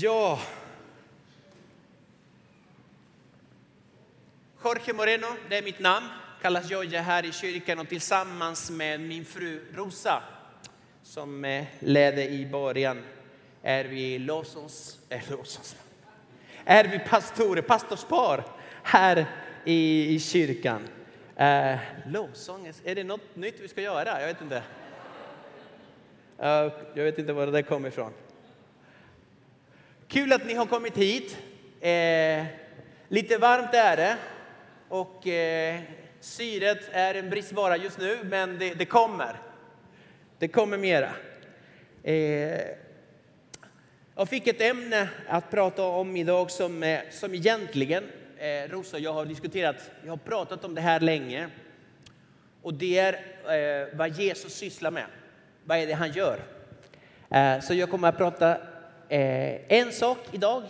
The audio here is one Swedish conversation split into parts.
Ja. Jorge Moreno, det är mitt namn. Kallas Joja här i kyrkan och tillsammans med min fru Rosa som eh, ledde i början är vi lovsångs, äh, lovsångs, är vi pastorer, pastorspar här i, i kyrkan. Eh, lovsång, är det något nytt vi ska göra? Jag vet inte. Uh, jag vet inte var det kommer ifrån. Kul att ni har kommit hit. Eh, lite varmt är det och eh, syret är en bristvara just nu, men det, det kommer. Det kommer mera. Eh, jag fick ett ämne att prata om idag som, eh, som egentligen eh, Rosa och jag har diskuterat. Vi har pratat om det här länge. Och det är eh, vad Jesus sysslar med. Vad är det han gör? Eh, så jag kommer att prata Eh, en sak idag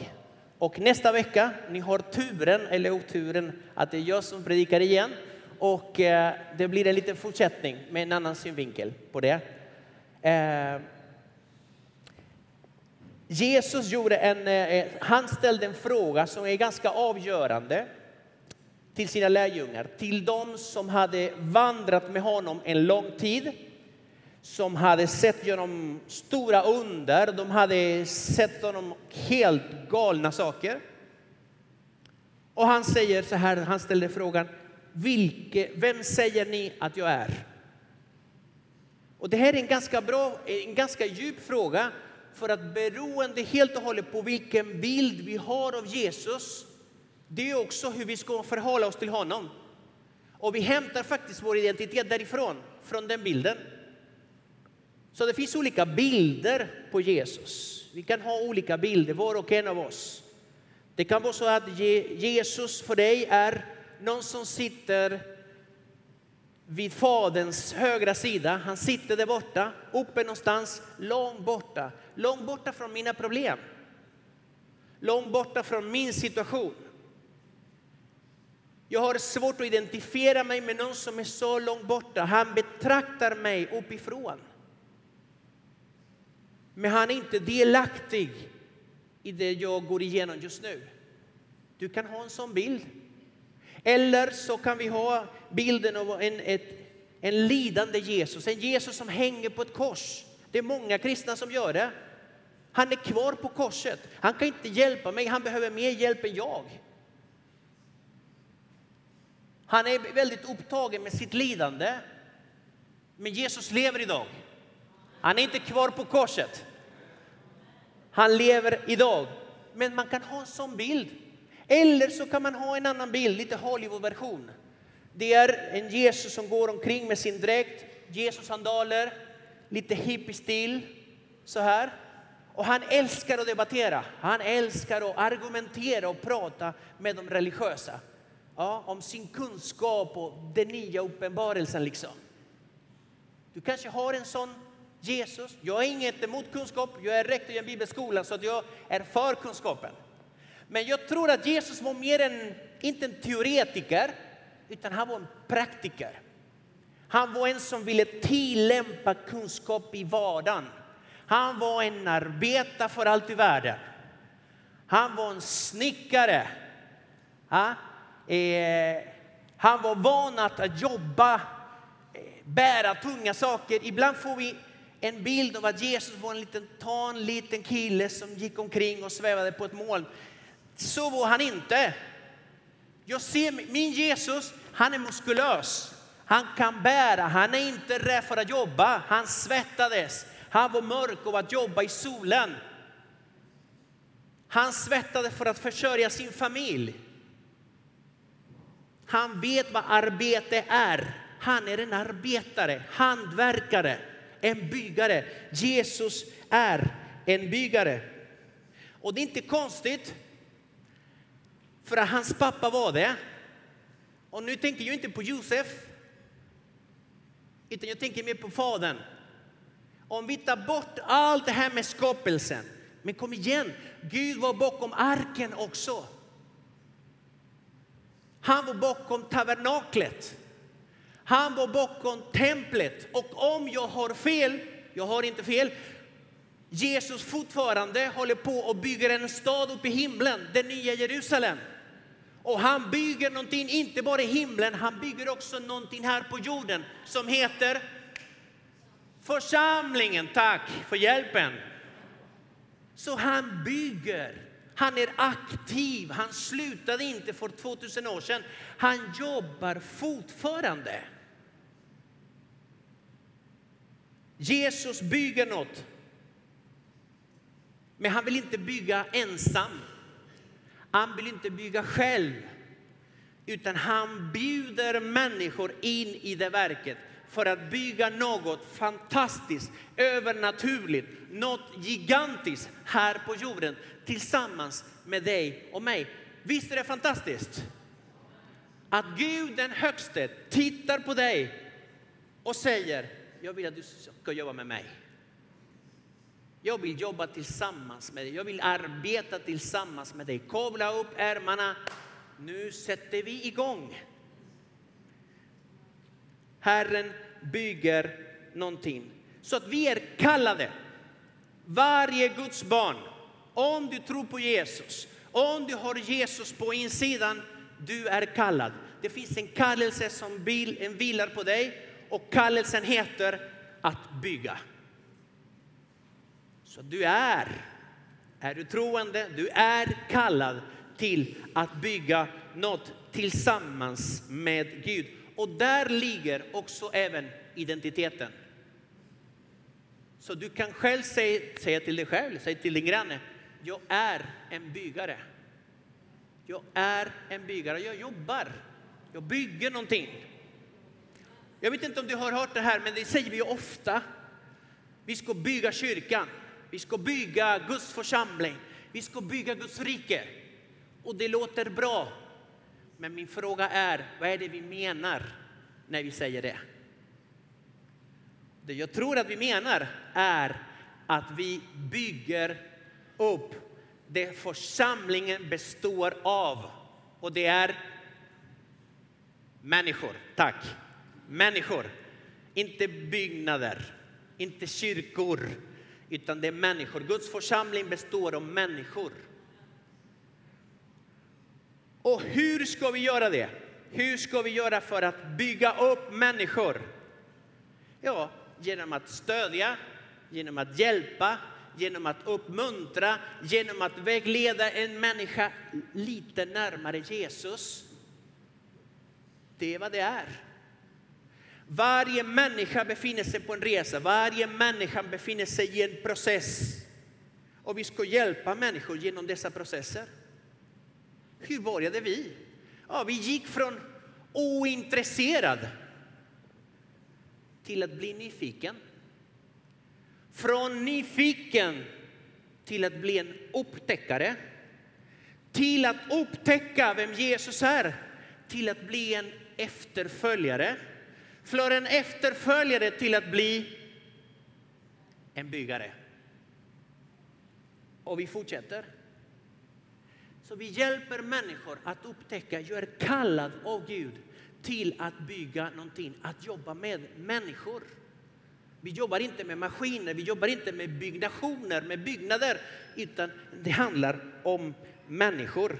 och nästa vecka, ni har turen eller oturen att det är jag som predikar igen. Och eh, det blir en liten fortsättning med en annan synvinkel på det. Eh, Jesus gjorde en, han ställde en fråga som är ganska avgörande till sina lärjungar, till de som hade vandrat med honom en lång tid, som hade sett genom stora under, de hade sett honom helt galna saker. Och han säger så här, han ställde frågan, Vilke, vem säger ni att jag är? Och det här är en ganska bra, en ganska djup fråga för att beroende helt och hållet på vilken bild vi har av Jesus, det är också hur vi ska förhålla oss till honom. Och vi hämtar faktiskt vår identitet därifrån, från den bilden. Så det finns olika bilder på Jesus. Vi kan ha olika bilder, var och en av oss. Det kan vara så att Jesus för dig är någon som sitter vid Faderns högra sida. Han sitter där borta, uppe någonstans, långt borta. Långt borta från mina problem. Långt borta från min situation. Jag har svårt att identifiera mig med någon som är så långt borta. Han betraktar mig uppifrån. Men han är inte delaktig i det jag går igenom just nu. Du kan ha en sån bild. Eller så kan vi ha bilden av en, ett, en lidande Jesus, en Jesus som hänger på ett kors. Det är många kristna som gör det. Han är kvar på korset. Han kan inte hjälpa mig, han behöver mer hjälp än jag. Han är väldigt upptagen med sitt lidande. Men Jesus lever idag. Han är inte kvar på korset. Han lever idag. Men man kan ha en sån bild. Eller så kan man ha en annan bild, lite Hollywood-version. Det är en Jesus som går omkring med sin dräkt, Jesus-sandaler, lite hippie-stil, så här. Och han älskar att debattera, han älskar att argumentera och prata med de religiösa. Ja, om sin kunskap och den nya uppenbarelsen liksom. Du kanske har en sån Jesus. Jag är inget emot kunskap, jag är rektor i en bibelskola så att jag är för kunskapen. Men jag tror att Jesus var mer än, inte en teoretiker, utan han var en praktiker. Han var en som ville tillämpa kunskap i vardagen. Han var en arbetare för allt i världen. Han var en snickare. Eh, han var van att jobba, eh, bära tunga saker. Ibland får vi en bild av att Jesus var en liten tan liten kille som gick omkring och svävade på ett moln. Så var han inte. Jag ser min Jesus, han är muskulös. Han kan bära, han är inte rädd för att jobba. Han svettades, han var mörk av att jobba i solen. Han svettade för att försörja sin familj. Han vet vad arbete är. Han är en arbetare, hantverkare, en byggare. Jesus är en byggare. Och det är inte konstigt för att hans pappa var det. Och nu tänker jag inte på Josef, utan jag tänker mer på fadern. Om vi tar bort allt det här med skapelsen, men kom igen, Gud var bakom arken också. Han var bakom tabernaklet. Han var bakom templet. Och om jag har fel, jag har inte fel, Jesus fortfarande håller på och bygger en stad uppe i himlen, det nya Jerusalem. Och han bygger någonting, inte bara i himlen, han bygger också någonting här på jorden som heter församlingen. Tack för hjälpen. Så han bygger, han är aktiv, han slutade inte för 2000 år sedan. Han jobbar fortfarande. Jesus bygger något. Men han vill inte bygga ensam. Han vill inte bygga själv. Utan han bjuder människor in i det verket för att bygga något fantastiskt, övernaturligt, något gigantiskt här på jorden tillsammans med dig och mig. Visst är det fantastiskt? Att Gud den högste tittar på dig och säger, jag vill att du ska jobba med mig. Jag vill jobba tillsammans med dig. Jag vill arbeta tillsammans med dig. Kavla upp ärmarna. Nu sätter vi igång. Herren bygger någonting. Så att vi är kallade. Varje Guds barn, om du tror på Jesus, om du har Jesus på insidan, du är kallad. Det finns en kallelse som vilar på dig och kallelsen heter att bygga. Så du är, är du troende, du är kallad till att bygga något tillsammans med Gud. Och där ligger också även identiteten. Så du kan själv säga, säga till dig själv, säga till din granne, jag är en byggare. Jag är en byggare, jag jobbar, jag bygger någonting. Jag vet inte om du har hört det här, men det säger vi ofta. Vi ska bygga kyrkan. Vi ska bygga Guds församling. Vi ska bygga Guds rike. Och det låter bra. Men min fråga är, vad är det vi menar när vi säger det? Det jag tror att vi menar är att vi bygger upp det församlingen består av. Och det är människor. Tack. Människor. Inte byggnader, inte kyrkor, utan det är människor. Guds församling består av människor. Och hur ska vi göra det? Hur ska vi göra för att bygga upp människor? Ja, genom att stödja, genom att hjälpa, genom att uppmuntra, genom att vägleda en människa lite närmare Jesus. Det är vad det är. Varje människa befinner sig på en resa, varje människa befinner sig i en process. Och vi ska hjälpa människor genom dessa processer. Hur började vi? Ja, vi gick från ointresserad till att bli nyfiken. Från nyfiken till att bli en upptäckare. Till att upptäcka vem Jesus är. Till att bli en efterföljare för en efterföljare till att bli en byggare. Och vi fortsätter. Så vi hjälper människor att upptäcka, jag är kallad av Gud till att bygga någonting, att jobba med människor. Vi jobbar inte med maskiner, vi jobbar inte med byggnationer, med byggnader, utan det handlar om människor.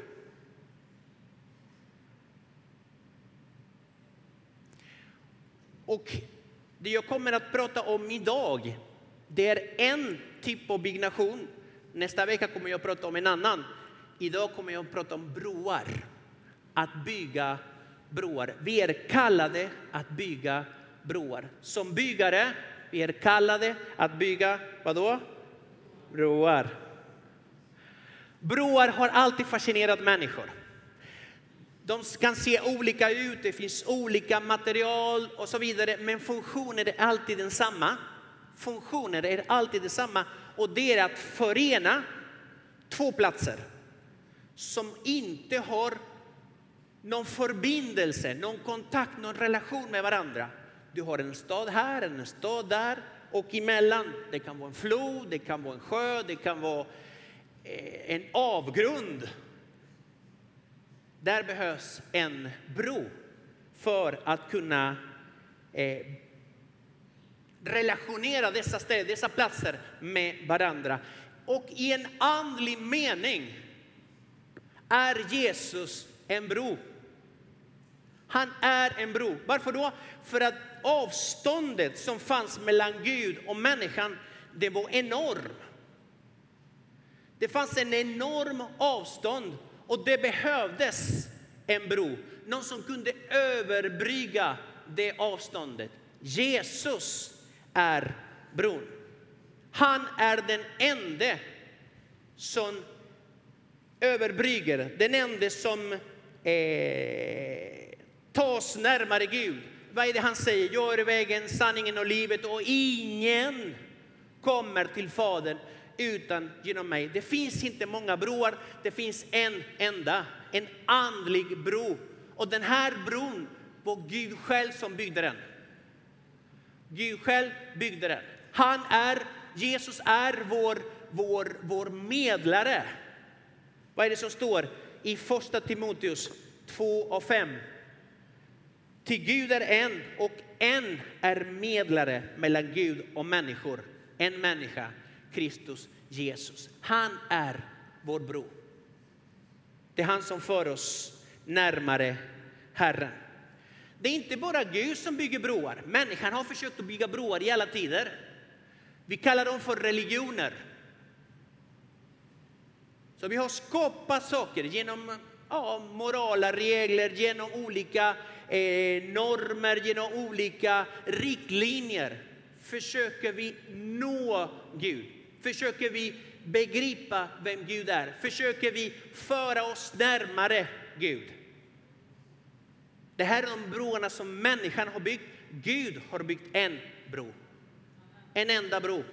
Och det jag kommer att prata om idag, det är en typ av byggnation. Nästa vecka kommer jag att prata om en annan. Idag kommer jag att prata om broar. Att bygga broar. Vi är kallade att bygga broar. Som byggare, vi är kallade att bygga, vadå? Broar. Broar har alltid fascinerat människor. De kan se olika ut, det finns olika material och så vidare, men funktionen är alltid densamma. Funktionen är alltid densamma, och det är att förena två platser som inte har någon förbindelse, någon kontakt, någon relation med varandra. Du har en stad här, en stad där och emellan, det kan vara en flod, det kan vara en sjö, det kan vara eh, en avgrund där behövs en bro för att kunna eh, relationera dessa städer, dessa platser med varandra. Och i en andlig mening är Jesus en bro. Han är en bro. Varför då? För att avståndet som fanns mellan Gud och människan, det var enormt. Det fanns en enorm avstånd och det behövdes en bro. Någon som kunde överbrygga det avståndet. Jesus är bron. Han är den enda som överbrygger, den enda som eh, tas närmare Gud. Vad är det han säger? Jag är vägen, sanningen och livet och ingen kommer till Fadern utan genom mig. Det finns inte många broar, det finns en enda, en andlig bro. Och den här bron var Gud själv som byggde den. Gud själv byggde den. Han är, Jesus är vår, vår, vår medlare. Vad är det som står i första Timoteus 2 och 5? Till Gud är en och en är medlare mellan Gud och människor. En människa, Kristus Jesus. Han är vår bro. Det är han som för oss närmare Herren. Det är inte bara Gud som bygger broar. Människan har försökt att bygga broar i alla tider. Vi kallar dem för religioner. Så vi har skapat saker genom ja, morala regler, genom olika eh, normer, genom olika riktlinjer. Försöker vi nå Gud? Försöker vi begripa vem Gud är? Försöker vi föra oss närmare Gud? Det här är de broarna som människan har byggt. Gud har byggt en bro. En enda bro.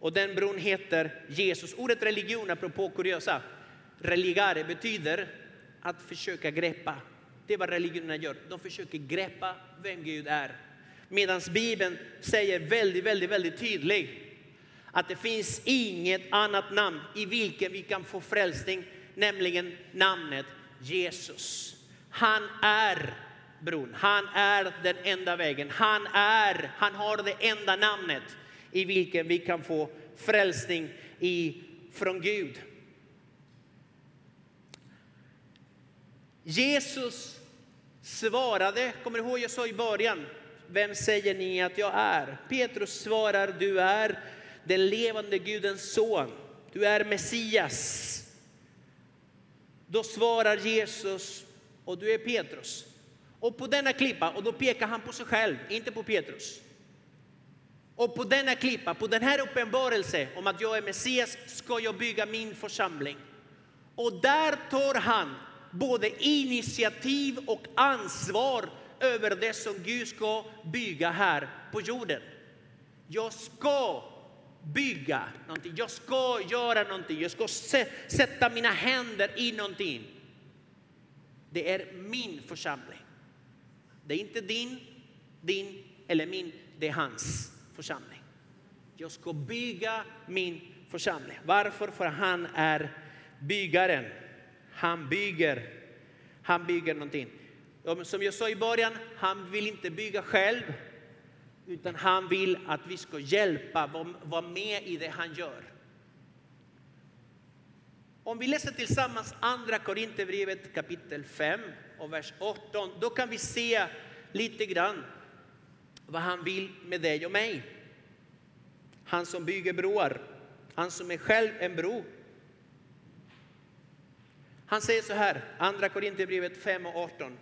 Och den bron heter Jesus. Ordet religion, apropå kuriosa, religare betyder att försöka greppa. Det är vad religionerna gör. De försöker greppa vem Gud är. Medan Bibeln säger väldigt, väldigt, väldigt tydligt att det finns inget annat namn i vilket vi kan få frälsning nämligen namnet Jesus. Han är bron, han är den enda vägen, han är, han har det enda namnet i vilken vi kan få frälsning i, från Gud. Jesus svarade, kommer du ihåg jag sa i början, vem säger ni att jag är? Petrus svarar, du är den levande Gudens son, du är Messias. Då svarar Jesus, och du är Petrus. Och på denna klippa, och då pekar han på sig själv, inte på Petrus. Och på denna klippa, på den här uppenbarelsen om att jag är Messias, ska jag bygga min församling. Och där tar han både initiativ och ansvar över det som Gud ska bygga här på jorden. Jag ska bygga någonting. Jag ska göra någonting. Jag ska sätta mina händer i någonting. Det är min församling. Det är inte din, din eller min. Det är hans församling. Jag ska bygga min församling. Varför? För han är byggaren. Han bygger. Han bygger någonting. Som jag sa i början, han vill inte bygga själv utan han vill att vi ska hjälpa, vara med i det han gör. Om vi läser tillsammans andra Korinthierbrevet kapitel 5 och vers 18, då kan vi se lite grann vad han vill med dig och mig. Han som bygger broar, han som är själv en bro. Han säger så här, andra Korinthierbrevet 5 och 18.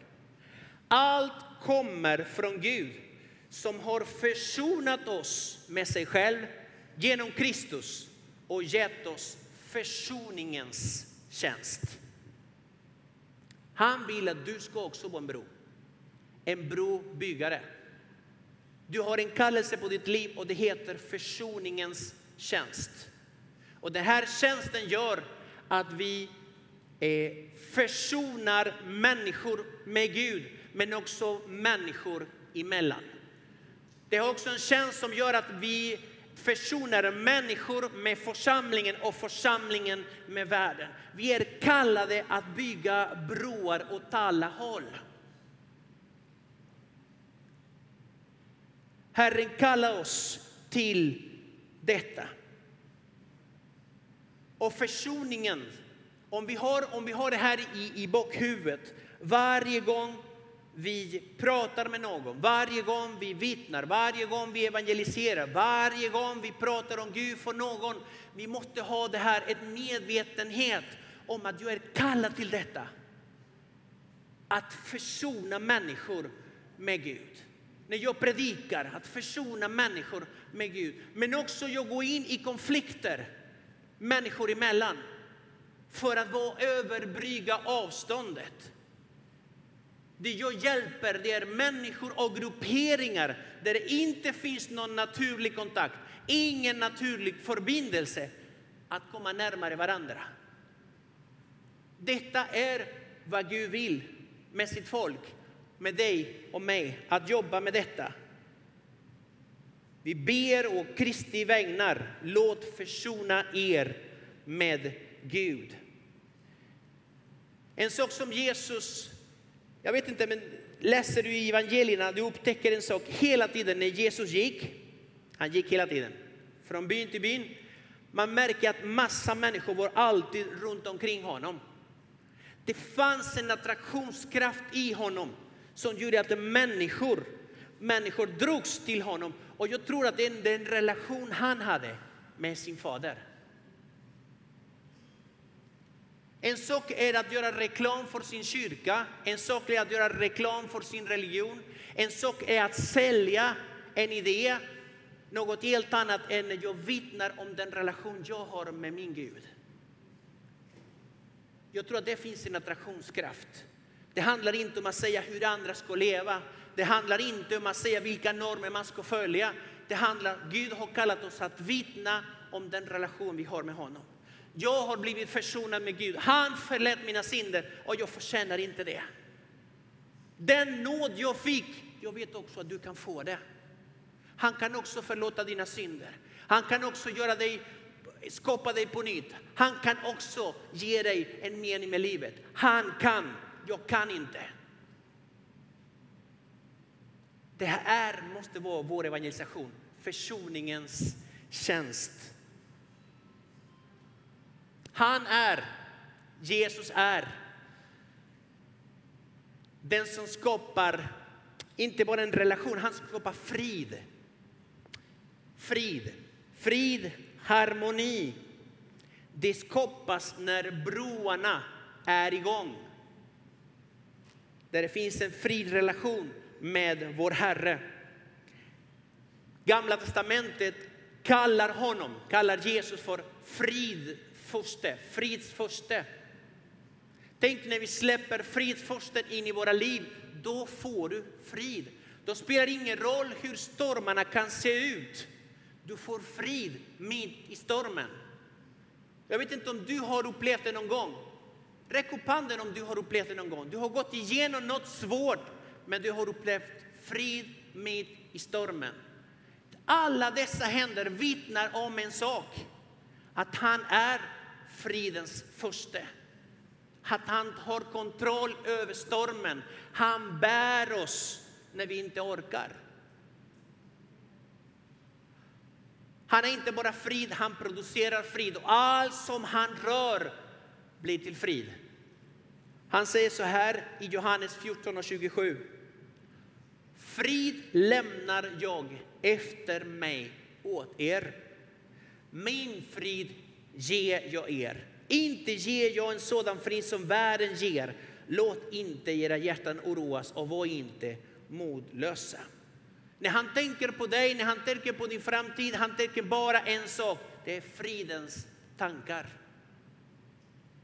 Allt kommer från Gud som har försonat oss med sig själv genom Kristus och gett oss försoningens tjänst. Han vill att du ska också vara en bro. En brobyggare. Du har en kallelse på ditt liv och det heter försoningens tjänst. Och den här tjänsten gör att vi eh, försonar människor med Gud, men också människor emellan. Det har också en tjänst som gör att vi försonar människor med församlingen och församlingen med världen. Vi är kallade att bygga broar åt alla håll. Herren kallar oss till detta. Och försoningen, om vi har, om vi har det här i, i bakhuvudet varje gång vi pratar med någon, varje gång vi vittnar, varje gång vi evangeliserar, varje gång vi pratar om Gud för någon. Vi måste ha det här, ett medvetenhet om att jag är kallad till detta. Att försona människor med Gud. När jag predikar, att försona människor med Gud. Men också jag går in i konflikter människor emellan för att överbrygga avståndet. Det jag hjälper det är människor och grupperingar där det inte finns någon naturlig kontakt, ingen naturlig förbindelse att komma närmare varandra. Detta är vad Gud vill med sitt folk, med dig och mig, att jobba med detta. Vi ber och Kristi vägnar, låt försona er med Gud. En sak som Jesus, jag vet inte, men läser du i evangelierna, du upptäcker en sak hela tiden när Jesus gick. Han gick hela tiden, från byn till byn. Man märker att massa människor var alltid runt omkring honom. Det fanns en attraktionskraft i honom som gjorde att människor, människor drogs till honom. Och jag tror att det är den relation han hade med sin fader. En sak är att göra reklam för sin kyrka, en sak är att göra reklam för sin religion. En sak är att sälja en idé, något helt annat än när jag vittnar om den relation jag har med min Gud. Jag tror att det finns en attraktionskraft. Det handlar inte om att säga hur andra ska leva. Det handlar inte om att säga vilka normer man ska följa. Det handlar, Gud har kallat oss att vittna om den relation vi har med honom. Jag har blivit försonad med Gud. Han förlät mina synder och jag förtjänar inte det. Den nåd jag fick, jag vet också att du kan få det. Han kan också förlåta dina synder. Han kan också göra dig, skapa dig på nytt. Han kan också ge dig en mening med livet. Han kan, jag kan inte. Det här måste vara vår evangelisation, försoningens tjänst. Han är, Jesus är den som skapar inte bara en relation, han skapar frid. Frid, frid, harmoni. Det skapas när broarna är igång. Där det finns en fridrelation med vår Herre. Gamla testamentet kallar honom, kallar Jesus för frid furste, frids furste. Tänk när vi släpper fridsfursten in i våra liv, då får du frid. Då spelar det ingen roll hur stormarna kan se ut. Du får frid mitt i stormen. Jag vet inte om du har upplevt det någon gång. Räck upp handen om du har upplevt det någon gång. Du har gått igenom något svårt, men du har upplevt frid mitt i stormen. Alla dessa händer vittnar om en sak, att han är fridens första. Att han har kontroll över stormen. Han bär oss när vi inte orkar. Han är inte bara frid, han producerar frid och allt som han rör blir till frid. Han säger så här i Johannes 14 och 27. Frid lämnar jag efter mig åt er. Min frid ger jag er. Inte ger jag en sådan frid som världen ger. Låt inte era hjärtan oroas och var inte modlösa. När han tänker på dig, när han tänker på din framtid, han tänker bara en sak. Det är fridens tankar.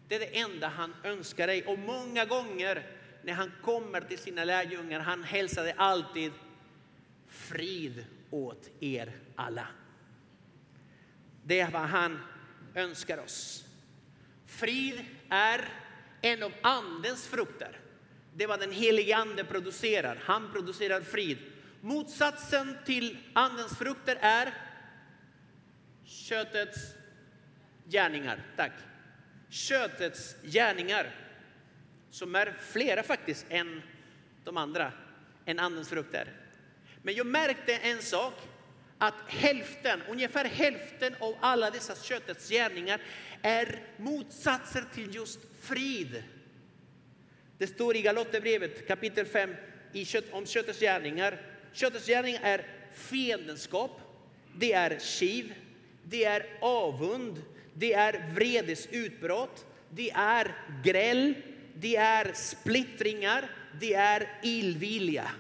Det är det enda han önskar dig. Och många gånger när han kommer till sina lärjungar, han hälsade alltid frid åt er alla. Det var han önskar oss. Frid är en av Andens frukter. Det är vad den helige Ande producerar. Han producerar frid. Motsatsen till Andens frukter är köttets gärningar. Tack. Köttets gärningar, som är flera faktiskt än de andra, än Andens frukter. Men jag märkte en sak, att hälften, ungefär hälften av alla dessa köttets gärningar är motsatser till just frid. Det står i Galaterbrevet kapitel 5 i kött, om köttets gärningar. Köttets gärningar är fiendskap, det är kiv, det är avund, det är vredesutbrott, det är gräll, det är splittringar, det är illvilja.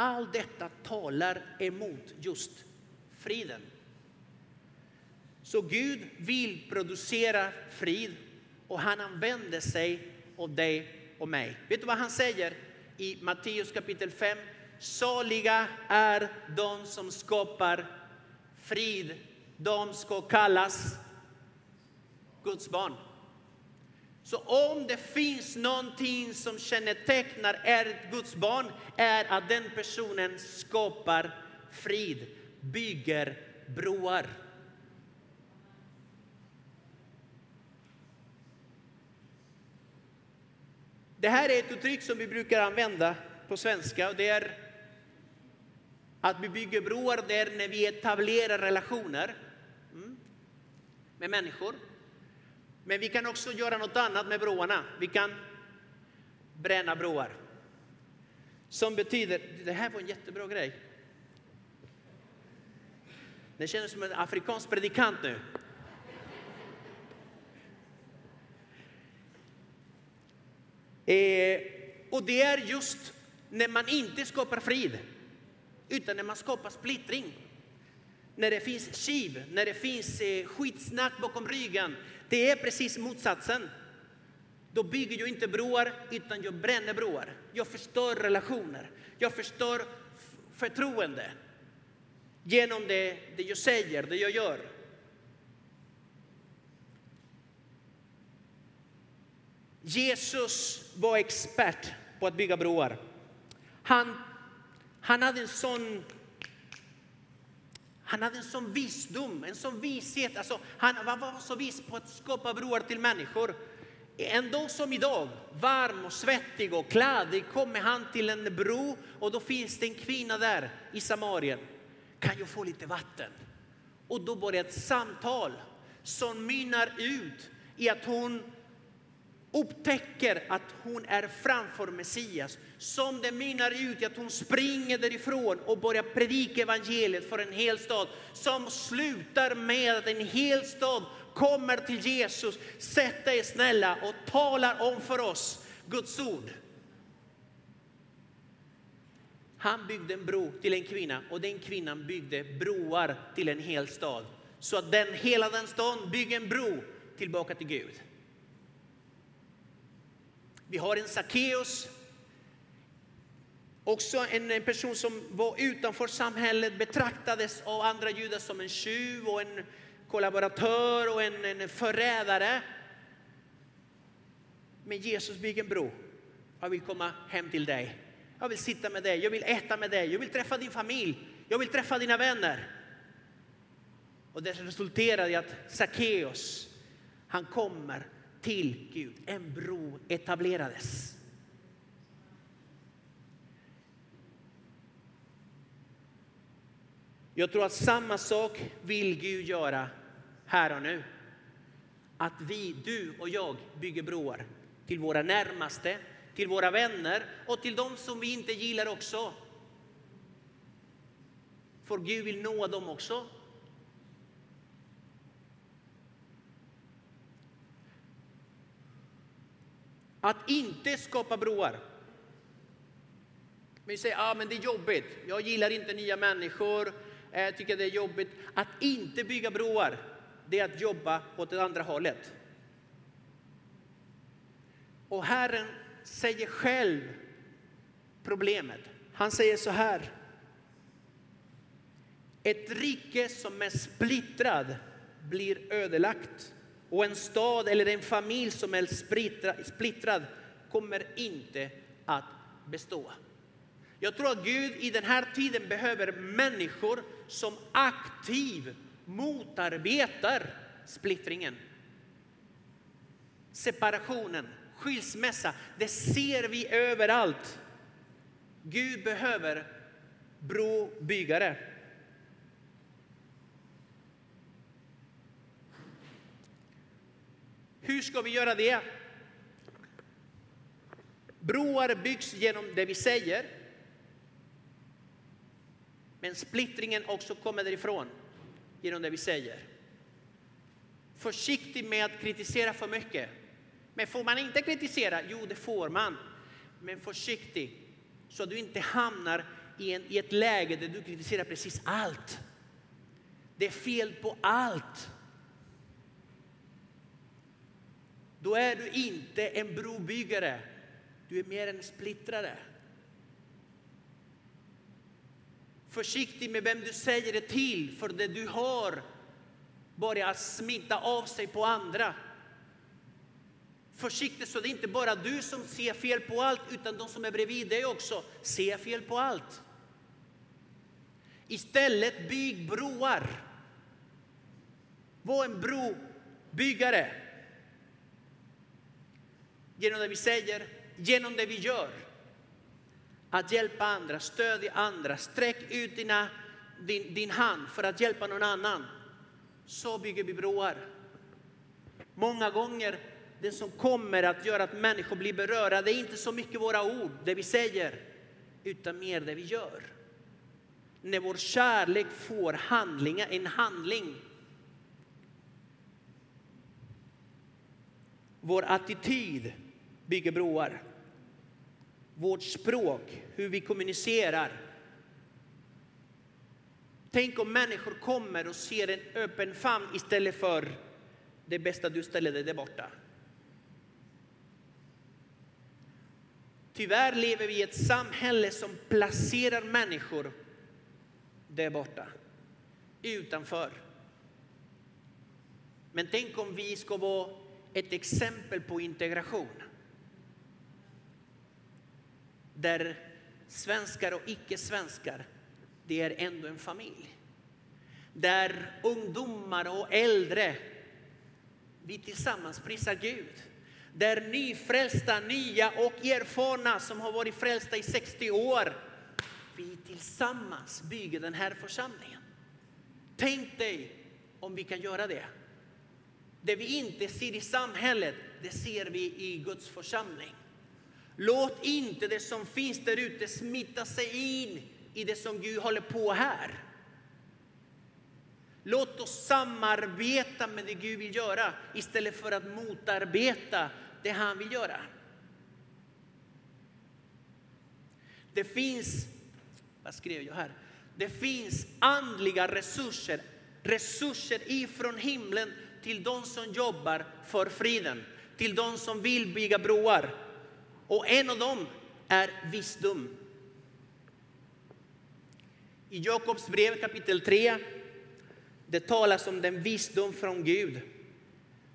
Allt detta talar emot just friden. Så Gud vill producera frid och han använder sig av dig och mig. Vet du vad han säger i Matteus kapitel 5? Saliga är de som skapar frid. De ska kallas Guds barn. Så om det finns någonting som kännetecknar ett Guds barn är att den personen skapar frid, bygger broar. Det här är ett uttryck som vi brukar använda på svenska och det är att vi bygger broar där när vi etablerar relationer mm, med människor. Men vi kan också göra något annat med broarna. Vi kan bränna broar. Som betyder, det här var en jättebra grej. Det känns som en afrikansk predikant nu. Eh, och det är just när man inte skapar frid, utan när man skapar splittring. När det finns kiv, när det finns eh, skitsnack bakom ryggen. Det är precis motsatsen. Då bygger jag inte broar, utan jag bränner broar. Jag förstör relationer. Jag förstör förtroende genom det, det jag säger, det jag gör. Jesus var expert på att bygga broar. Han, han hade en sån han hade en sån visdom, en sån vishet. Alltså, han, han var så vis på att skapa broar till människor. En dag som idag, varm och svettig och kladdig, kommer han till en bro och då finns det en kvinna där i Samarien. Kan jag få lite vatten? Och då börjar ett samtal som mynnar ut i att hon upptäcker att hon är framför Messias. Som det mynnar ut i att hon springer därifrån och börjar predika evangeliet för en hel stad. Som slutar med att en hel stad kommer till Jesus, sätt dig snälla och talar om för oss Guds ord. Han byggde en bro till en kvinna och den kvinnan byggde broar till en hel stad. Så att den, hela den staden bygger en bro tillbaka till Gud. Vi har en Sackeus, också en person som var utanför samhället, betraktades av andra judar som en tjuv och en kollaboratör och en, en förrädare. Men Jesus bygger en bro. Jag vill komma hem till dig. Jag vill sitta med dig, jag vill äta med dig, jag vill träffa din familj, jag vill träffa dina vänner. Och det resulterar i att Sackeus, han kommer till Gud. En bro etablerades. Jag tror att samma sak vill Gud göra här och nu. Att vi, du och jag, bygger broar till våra närmaste, till våra vänner och till dem som vi inte gillar också. För Gud vill nå dem också. Att inte skapa broar. Vi säger att men det är jobbigt, jag gillar inte nya människor, eh, jag tycker det är jobbigt. Att inte bygga broar, det är att jobba åt det andra hållet. Och Herren säger själv problemet. Han säger så här. Ett rike som är splittrad blir ödelagt och en stad eller en familj som är splittrad kommer inte att bestå. Jag tror att Gud i den här tiden behöver människor som aktivt motarbetar splittringen. Separationen, skilsmässa, det ser vi överallt. Gud behöver brobyggare. Hur ska vi göra det? Broar byggs genom det vi säger. Men splittringen också kommer därifrån genom det vi säger. Försiktig med att kritisera för mycket. Men får man inte kritisera? Jo, det får man. Men försiktig så att du inte hamnar i, en, i ett läge där du kritiserar precis allt. Det är fel på allt. Då är du inte en brobyggare. Du är mer en splittrare. Försiktig med vem du säger det till, för det du har börjar smitta av sig på andra. Försiktig så det är inte bara du som ser fel på allt, utan de som är bredvid dig också ser fel på allt. Istället bygg broar. Var en brobyggare. Genom det vi säger, genom det vi gör. Att hjälpa andra, stödja andra, sträck ut dina, din, din hand för att hjälpa någon annan. Så bygger vi broar. Många gånger det som kommer att göra att människor blir berörda, det är inte så mycket våra ord, det vi säger, utan mer det vi gör. När vår kärlek får handlingar, en handling. Vår attityd bygger broar. Vårt språk, hur vi kommunicerar. Tänk om människor kommer och ser en öppen famn istället för det bästa du ställer dig där borta. Tyvärr lever vi i ett samhälle som placerar människor där borta, utanför. Men tänk om vi ska vara ett exempel på integration. Där svenskar och icke-svenskar, det är ändå en familj. Där ungdomar och äldre, vi tillsammans prisar Gud där nyfrälsta, nya och erfarna som har varit frälsta i 60 år, vi tillsammans bygger den här församlingen. Tänk dig om vi kan göra det. Det vi inte ser i samhället, det ser vi i Guds församling. Låt inte det som finns där ute smitta sig in i det som Gud håller på här. Låt oss samarbeta med det Gud vill göra istället för att motarbeta det han vill göra. Det finns, vad skrev jag här? Det finns andliga resurser, resurser ifrån himlen till de som jobbar för friden, till de som vill bygga broar. Och en av dem är visdom. I Jakobs brev kapitel 3 det talas om den visdom från Gud.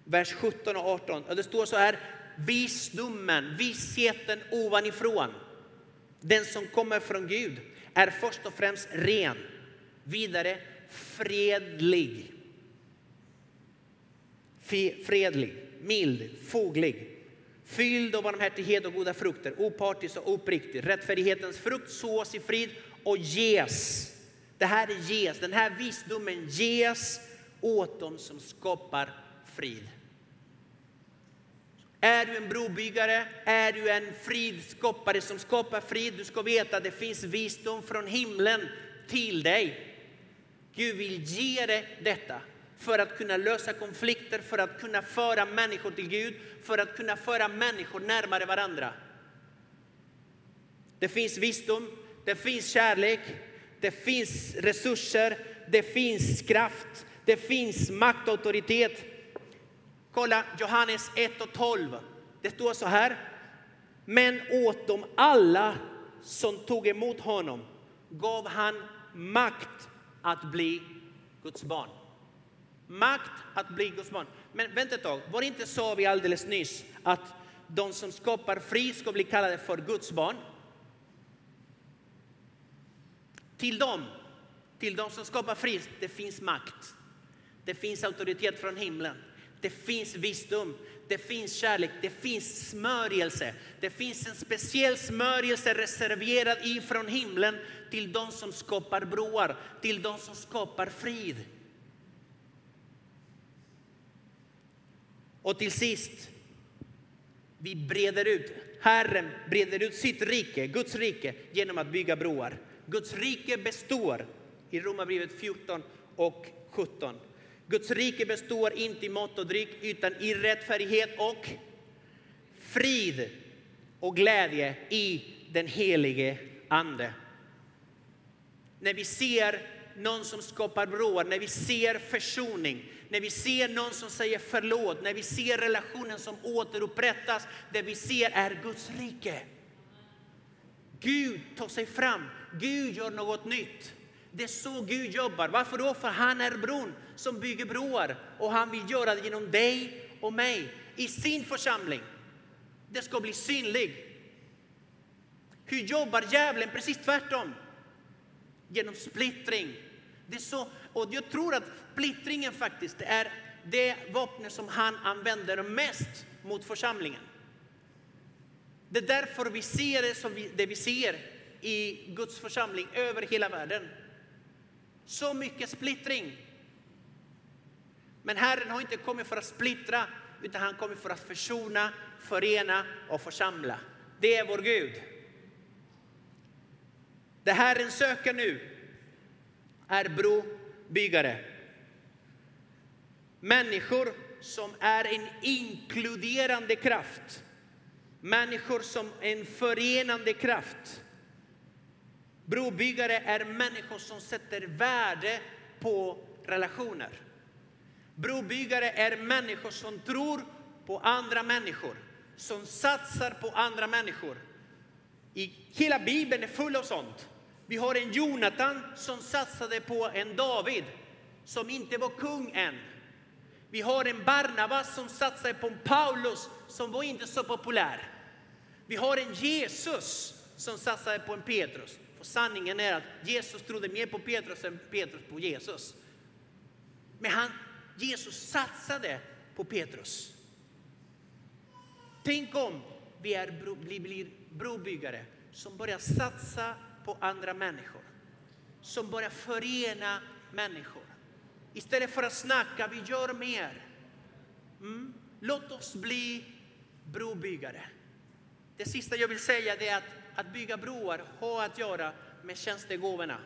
Vers 17 och 18. Och det står så här, visdomen, vissheten ovanifrån, den som kommer från Gud, är först och främst ren. Vidare fredlig. Fredlig, mild, foglig. Fylld av barmhärtighet och goda frukter, opartisk och uppriktig. Rättfärdighetens frukt sås i frid och ges det här ges, den här visdomen ges åt dem som skapar frid. Är du en brobyggare, är du en fridskapare som skapar frid, du ska veta att det finns visdom från himlen till dig. Gud vill ge dig detta för att kunna lösa konflikter, för att kunna föra människor till Gud, för att kunna föra människor närmare varandra. Det finns visdom, det finns kärlek, det finns resurser, det finns kraft, det finns makt och auktoritet. Kolla Johannes 1 och 12. Det står så här. Men åt dem alla som tog emot honom gav han makt att bli Guds barn. Makt att bli Guds barn. Men vänta ett tag, var det inte så vi alldeles nyss att de som skapar frid ska bli kallade för Guds barn? Till dem, till dem som skapar frid, det finns makt. Det finns auktoritet från himlen. Det finns visdom, det finns kärlek, det finns smörjelse. Det finns en speciell smörjelse reserverad ifrån himlen till de som skapar broar, till de som skapar frid. Och till sist, vi breder ut. Herren breder ut sitt rike, Guds rike, genom att bygga broar. Guds rike består i Romarbrevet 14 och 17. Guds rike består inte i mat och dryck utan i rättfärdighet och frid och glädje i den helige Ande. När vi ser någon som skapar broar, när vi ser försoning, när vi ser någon som säger förlåt, när vi ser relationen som återupprättas, det vi ser är Guds rike. Gud tar sig fram, Gud gör något nytt. Det är så Gud jobbar. Varför då? För han är bron som bygger broar och han vill göra det genom dig och mig i sin församling. Det ska bli synligt. Hur jobbar djävulen? Precis tvärtom. Genom splittring. Det är så, och jag tror att splittringen faktiskt är det vapnet som han använder mest mot församlingen. Det är därför vi ser det som vi, det vi ser i Guds församling över hela världen. Så mycket splittring. Men Herren har inte kommit för att splittra, utan han kommer för att försona, förena och församla. Det är vår Gud. Det Herren söker nu är brobyggare. Människor som är en inkluderande kraft. Människor som en förenande kraft. Brobyggare är människor som sätter värde på relationer. Brobyggare är människor som tror på andra människor, som satsar på andra människor. I hela Bibeln är full av sånt. Vi har en Jonatan som satsade på en David som inte var kung än. Vi har en Barnabas som satsade på en Paulus som var inte så populär. Vi har en Jesus som satsade på en Petrus. För sanningen är att Jesus trodde mer på Petrus än Petrus på Jesus. Men han, Jesus satsade på Petrus. Tänk om vi är bro, blir brobyggare som börjar satsa på andra människor. Som börjar förena människor. Istället för att snacka, vi gör mer. Mm. Låt oss bli brobyggare. Det sista jag vill säga är att, att bygga broar har att göra med tjänstegåvorna.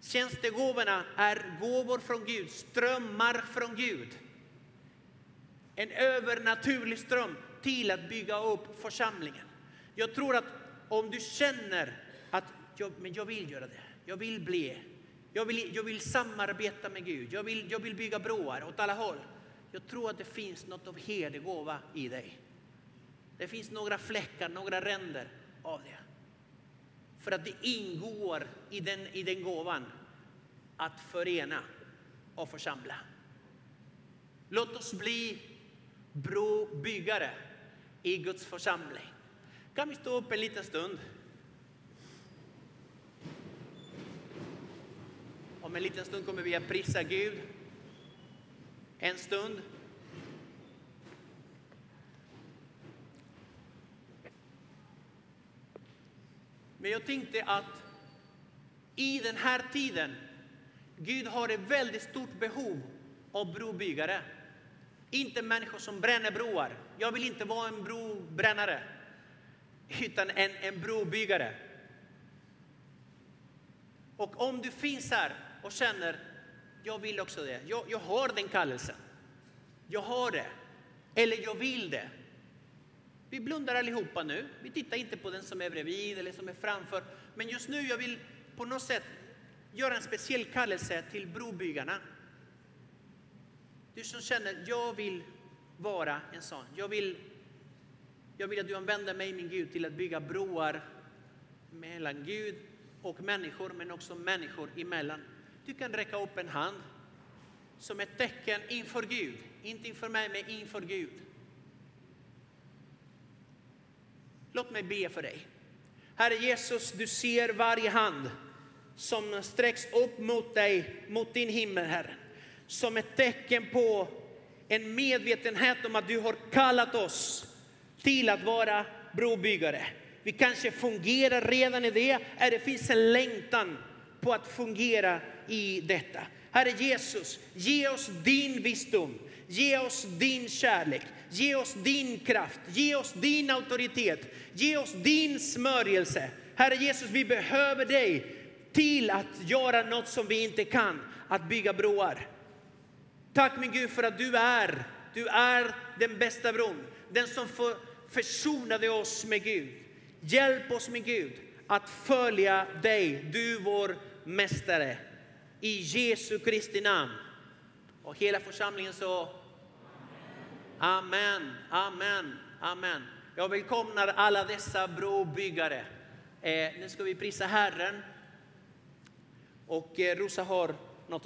Tjänstegåvorna är gåvor från Gud, strömmar från Gud. En övernaturlig ström till att bygga upp församlingen. Jag tror att om du känner att jag, men jag vill göra det, jag vill bli, jag vill, jag vill samarbeta med Gud, jag vill, jag vill bygga broar åt alla håll. Jag tror att det finns något av herdegåva i dig. Det finns några fläckar, några ränder av det. För att det ingår i den, i den gåvan att förena och församla. Låt oss bli brobyggare i Guds församling. Kan vi stå upp en liten stund? Om en liten stund kommer vi att prisa Gud. En stund. Men jag tänkte att i den här tiden, Gud har ett väldigt stort behov av brobyggare. Inte människor som bränner broar. Jag vill inte vara en brobrännare, utan en, en brobyggare. Och om du finns här och känner, jag vill också det. Jag, jag har den kallelsen. Jag har det. Eller jag vill det. Vi blundar allihopa nu. Vi tittar inte på den som är bredvid eller som är framför. Men just nu jag vill på något sätt göra en speciell kallelse till brobyggarna. Du som känner, jag vill vara en sån. Jag vill, jag vill att du använder mig, min Gud, till att bygga broar mellan Gud och människor, men också människor emellan. Du kan räcka upp en hand som ett tecken inför Gud. Inte inför mig, men inför Gud. Låt mig be för dig. Herre Jesus, du ser varje hand som sträcks upp mot dig, mot din himmel, Herre. Som ett tecken på en medvetenhet om att du har kallat oss till att vara brobyggare. Vi kanske fungerar redan i det, eller det finns en längtan på att fungera i detta. Herre Jesus, ge oss din visdom, ge oss din kärlek, ge oss din kraft, ge oss din auktoritet, ge oss din smörjelse. Herre Jesus, vi behöver dig till att göra något som vi inte kan, att bygga broar. Tack min Gud för att du är, du är den bästa bron, den som försonade oss med Gud. Hjälp oss med Gud att följa dig, du vår mästare. I Jesu Kristi namn. Och hela församlingen så Amen, amen, amen. Jag välkomnar alla dessa brobyggare. Eh, nu ska vi prisa Herren. Och eh, Rosa har